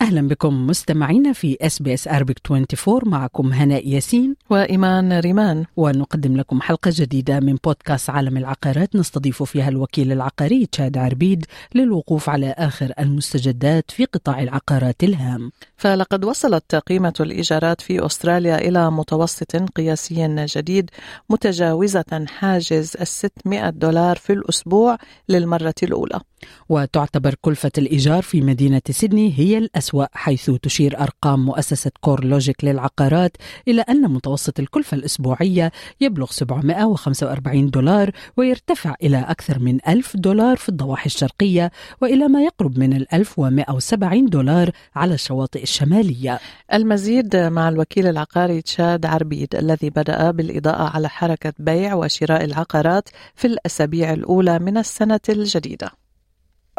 أهلا بكم مستمعينا في SBS Arabic 24 معكم هناء ياسين. وإيمان ريمان. ونقدم لكم حلقة جديدة من بودكاست عالم العقارات نستضيف فيها الوكيل العقاري تشاد عربيد للوقوف على آخر المستجدات في قطاع العقارات الهام. فلقد وصلت قيمة الإيجارات في أستراليا إلى متوسط قياسي جديد متجاوزة حاجز ال 600 دولار في الأسبوع للمرة الأولى. وتعتبر كلفة الإيجار في مدينة سيدني هي الأسوأ حيث تشير أرقام مؤسسة CoreLogic للعقارات إلى أن متوسط الكلفة الأسبوعية يبلغ 745 دولار ويرتفع إلى أكثر من 1000 دولار في الضواحي الشرقية وإلى ما يقرب من ال 1170 دولار على الشواطئ الشمالية. المزيد مع الوكيل العقاري تشاد عربيد الذي بدأ بالإضاءة على حركة بيع وشراء العقارات في الأسابيع الأولى من السنة الجديدة.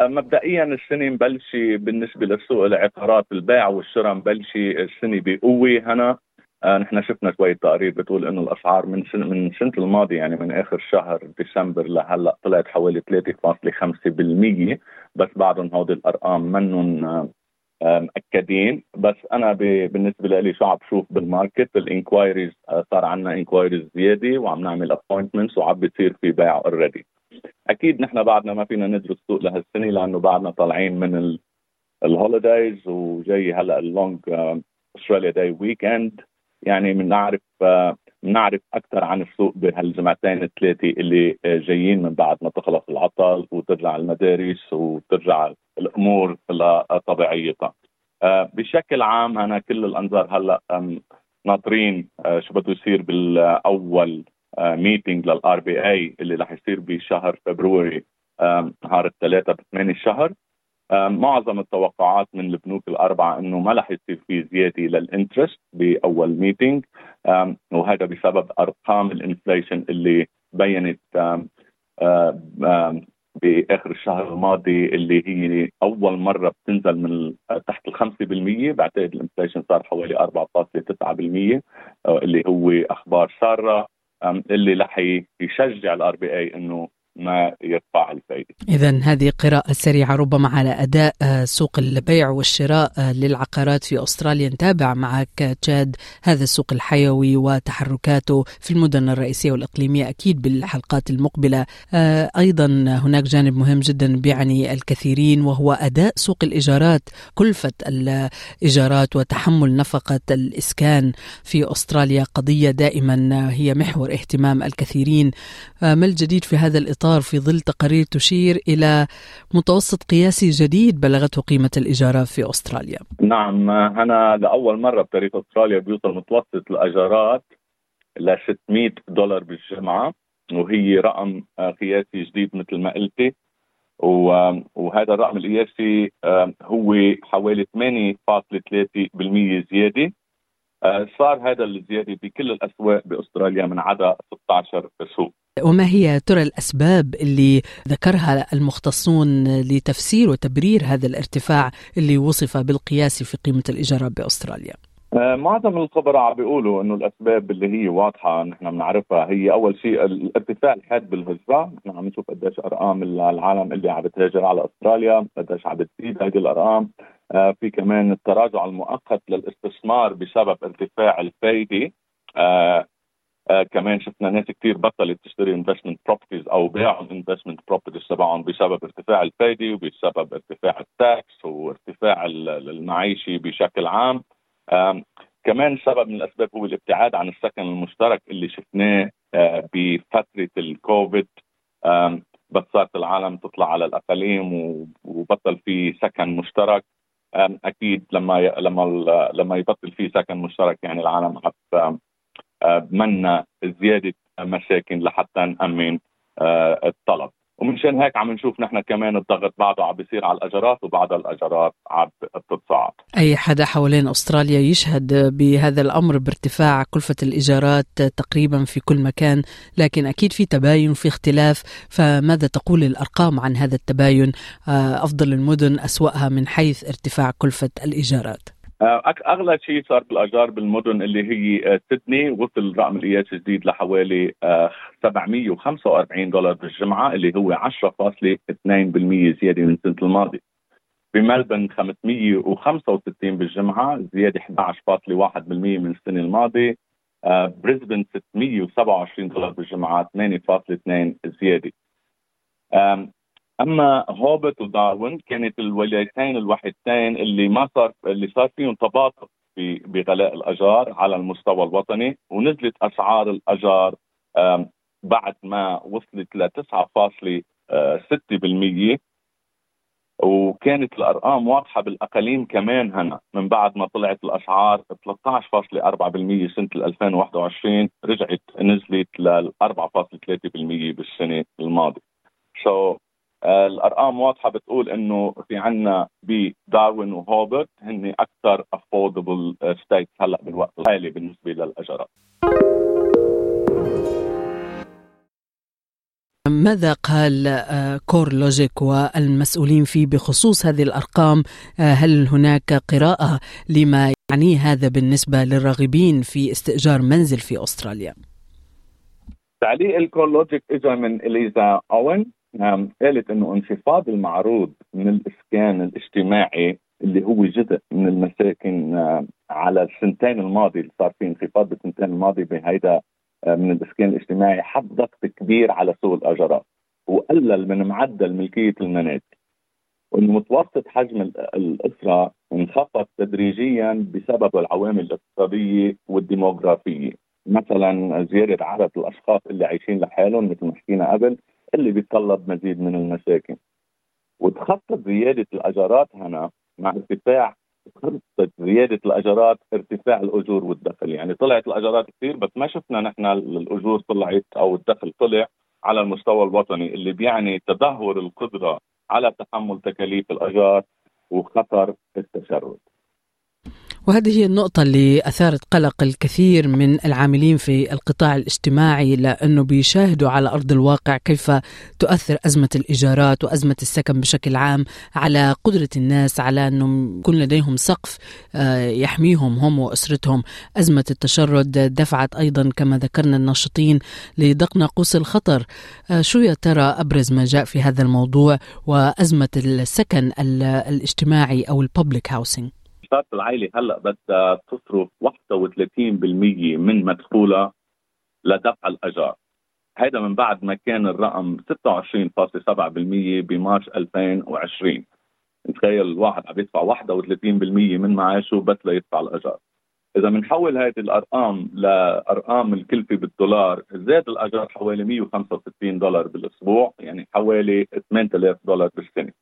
مبدئيا السنة مبلشه بالنسبة لسوق العقارات البيع والشراء مبلشه السنة بقوة هنا. آه نحن شفنا شوية تقارير بتقول إنه الأسعار من سنة من السنة الماضيه يعني من آخر شهر ديسمبر لهلأ طلعت حوالي 3.5% بس بعدهم هودي الأرقام منهم آه مأكدين بس أنا بالنسبة لي شو عم بشوف بال market ال enquiries آه صار عندنا enquiries زيادة وعم نعمل appointments وعم بيصير في بيع already أكيد نحن بعدنا ما فينا ندرس السوق لهالسنة لأنه بعدنا طالعين من ال holidays وجاي هلأ ال long Australia Day weekend يعني بنعرف بنعرف uh, أكثر عن السوق بهالجمعتين الثلاثة اللي جايين من بعد ما تخلص العطل وترجع المدارس وترجع الأمور لطبيعيتها. Uh, بشكل عام أنا كل الأنظار هلأ ناطرين uh, شو بده يصير بالأول meeting لل RBA اللي رح يصير بشهر February نهار الثلاثاء بثمان الشهر معظم التوقعات من البنوك الأربعة إنه ما رح يصير في زيادة لل interest بأول meeting وهذا بسبب أرقام ال inflation اللي بينت بآخر الشهر الماضي اللي هي أول مرة بتنزل من تحت ال 5% بعتقد ال inflation صار حوالي 4.9% اللي هو أخبار سارة اللي رح يشجع ال RBA إنه ما يرفع الفائده. اذا هذه قراءة سريعة ربما على أداء آه، سوق البيع والشراء آه، للعقارات في أستراليا. نتابع معك جاد هذا السوق الحيوي وتحركاته في المدن الرئيسية والإقليمية أكيد بالحلقات المقبلة. آه، أيضا هناك جانب مهم جدا بيعني الكثيرين وهو أداء سوق الإيجارات كلفة الإيجارات وتحمل نفقة الإسكان في أستراليا قضية دائما هي محور اهتمام الكثيرين. ما الجديد في هذا الإطار؟ الإطار في ظل تقارير تشير إلى متوسط قياسي جديد بلغته قيمة الإيجارات في أستراليا. نعم أنا لأول مرة بتاريخ أستراليا بيوصل متوسط الإيجارات ل 600 دولار بالجمعة وهي رقم قياسي جديد مثل ما قلتي. وهذا الرقم القياسي هو حوالي 8.3% زيادة. صار هذا الزيادة بكل الأسواق بأستراليا من عدا 16 سوق. وما هي ترى الأسباب اللي ذكرها المختصون لتفسير وتبرير هذا الارتفاع اللي وصف بالقياس في قيمة الايجارات بأستراليا؟ آه، معظم الخبراء بيقولوا إنه الأسباب اللي هي واضحة نحن بنعرفها. هي أول شيء الارتفاع الحاد بالهجره، نحن عم نشوف قديش أرقام العالم اللي عم بتهاجر على أستراليا، قديش عم بتزيد هذه الأرقام، آه، في كمان التراجع المؤقت للاستثمار بسبب ارتفاع الفائده آه آه كمان شفنا ناس كثير بطلت تشتري investment properties أو باعوا ال investment properties تبعهم بسبب ارتفاع الفائده وبسبب ارتفاع ال tax وارتفاع المعيشي بشكل عام. كمان سبب من الأسباب هو الابتعاد عن السكن المشترك اللي شفناه آه بفترة الكوفيد. بس صارت العالم تطلع على الأقاليم وبطل في سكن مشترك. أكيد لما لما لما يبطل في سكن مشترك يعني العالم عم بمنا زيادة مساكن لحتى نأمن آه، الطلب. ومنشان هيك عم نشوف نحن كمان الضغط بعده عم بيصير على الاجارات وبعد الاجارات عم بتتصاعد. أي حدا حوالين أستراليا يشهد بهذا الأمر بارتفاع كلفة الإيجارات تقريبا في كل مكان لكن أكيد في تباين في اختلاف. فماذا تقول الأرقام عن هذا التباين؟ آه، أفضل المدن أسوأها من حيث ارتفاع كلفة الإيجارات. أغلى شيء صار بالاجار بالمدن اللي هي سيدني وصل رقم القياس الجديد لحوالي 745 دولار بالجمعة اللي هو 10.2% زيادة من السنة الماضية. بملبن 565 بالجمعة زيادة 11.1% من السنة الماضية. بريسبن 627 دولار بالجمعة 8.2 زيادة. أما هوبت وداروين كانت الولايتين الوحيدتين اللي ما صار اللي صار فيهم تباطؤ بغلاء الاجار على المستوى الوطني ونزلت أسعار الاجار بعد ما وصلت ل 9.6% وكانت الأرقام واضحة بالأقاليم كمان هنا من بعد ما طلعت الاسعار 13.4% سنة 2021 رجعت نزلت ل 4.3% بالسنة الماضية. so so, الأرقام واضحة بتقول إنه في عنا بداروين وهوبرت هن أكثر affordable state هلأ بالوقت الحالي بالنسبة للاجارات. ماذا قال CoreLogic والمسؤولين فيه بخصوص هذه الأرقام؟ هل هناك قراءة لما يعنيه هذا بالنسبة للراغبين في استئجار منزل في أستراليا؟ تعليق ال CoreLogic اجى من إليزا أوين قالت إنه انخفاض المعروض من الإسكان الاجتماعي اللي هو جزء من المساكن على السنتين الماضيه اللي صار في انخفاض بالسنتين الماضيه بهيدا من الإسكان الاجتماعي حط ضغط كبير على سوق الاجارات وقلل من معدل ملكية المنازل وانه متوسط حجم الأسرة انخفض تدريجيا بسبب العوامل الاقتصادية والديموغرافية. مثلا زيادة عدد الأشخاص اللي عايشين لحالهم مثل ما حكينا قبل اللي بيتطلب مزيد من المساكن. وتخطط زيادة الأجارات هنا مع ارتفاع خطط زيادة الأجارات ارتفاع الأجور والدخل. يعني طلعت الأجارات كثير بس ما شفنا نحن الأجور طلعت أو الدخل طلع على المستوى الوطني اللي بيعني تدهور القدرة على تحمل تكاليف الأجار وخطر التشرد. وهذه هي النقطة اللي أثارت قلق الكثير من العاملين في القطاع الاجتماعي لأنه بيشاهدوا على أرض الواقع كيف تؤثر أزمة الإيجارات وأزمة السكن بشكل عام على قدرة الناس على أنه يكون لديهم سقف يحميهم هم وأسرتهم. أزمة التشرد دفعت أيضا كما ذكرنا الناشطين لدق ناقوس الخطر. شو يا ترى أبرز ما جاء في هذا الموضوع وأزمة السكن الاجتماعي أو الببليك هاوسينج صارت العائله هلا بدها تصرف 31% من مدخولها لدفع الأجار. هذا من بعد ما كان الرقم 26.7% بمارس 2020 تخيل الواحد عم يدفع 31% من معاشه بس ليدفع الأجار. إذا بنحول هذه الأرقام لأرقام الكلفة بالدولار زاد الأجار حوالي 165 دولار بالأسبوع يعني حوالي 8000 دولار بالسنة.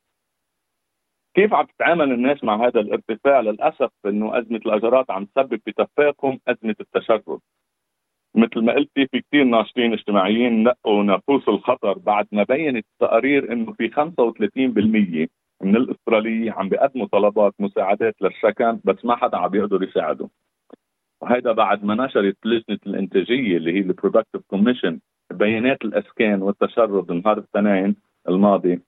كيف عم تتعامل الناس مع هذا الارتفاع؟ للأسف إنه أزمة الاجارات عم تسبب بتفاقم أزمة التشرد. مثل ما قلتي في كثير ناشطين اجتماعيين نقوا ناقوس الخطر بعد ما بينت التقارير إنه في 35% من الاستراليين عم بيقدموا طلبات مساعدات للسكن بس ما حدا عم يقدر يساعدهم وهذا بعد ما نشرت لجنة الإنتاجية اللي هي ال Productivity Commission بيانات الإسكان والتشرد نهار الاثنين الماضي.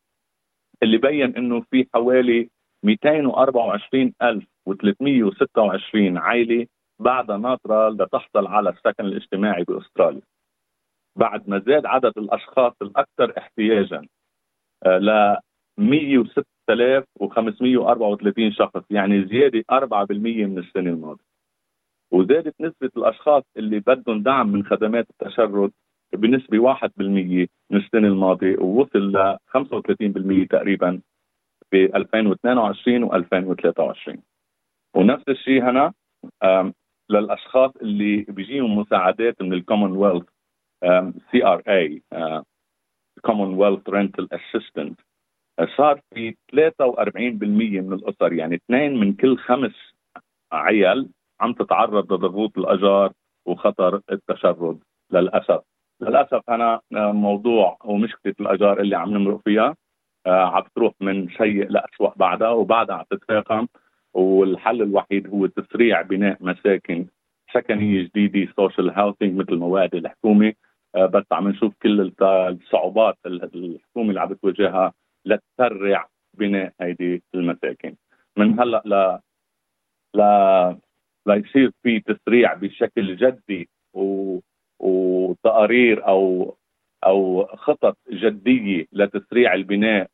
اللي بين إنه في حوالي 224326 عائلة بعدها ناطره لتحصل على السكن الاجتماعي بأستراليا. بعد ما زاد عدد الأشخاص الأكثر احتياجا ل 106534 شخص يعني زيادة 4% من السنة الماضية. وزادت نسبة الأشخاص اللي بدهم دعم من خدمات التشرد بنسبة 1% من السنة الماضية ووصل ل 35% تقريبا ب 2022 و2023 ونفس الشيء هنا للأشخاص اللي بيجيهم مساعدات من الكومنولث CRA Commonwealth rental assistance صار في 43% من الأسر يعني اثنين من كل خمس عيال عم تتعرض لضغوط الأجار وخطر التشرد للأسف. للأسف أنا موضوع ومشكله الأجار اللي عم نمرق فيها عم تروح من سيء لاسوء بعدها وبعدها عم تتفاقم والحل الوحيد هو تسريع بناء مساكن سكنية جديدة social housing مثل ما وعدت الحكومة. بس عم نشوف كل الصعوبات الحكومة اللي عم بتواجهها لتسرع بناء هيدي المساكن. من هلأ ل لا ليصير في تسريع بشكل جدي و... وتقارير أو أو خطط جدية لتسريع البناء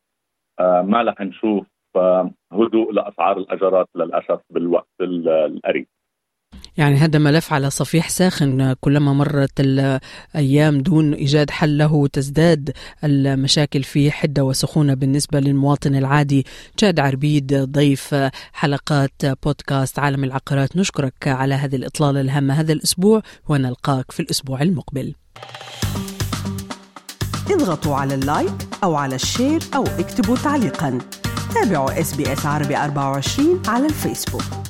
آه، ما رح نشوف آه، هدوء لأسعار الاجارات للأسف بالوقت القريب. يعني هذا ملف على صفيح ساخن. كلما مرت الأيام دون إيجاد حل له تزداد المشاكل فيه حدة وسخونة بالنسبة للمواطن العادي. جاد عربيد ضيف حلقات بودكاست عالم العقارات. نشكرك على هذه الإطلالة الهامة هذا الأسبوع ونلقاك في الأسبوع المقبل. اضغطوا على ال like أو على ال share أو اكتبوا تعليقا. تابعوا SBS عربي 24 على الفيسبوك.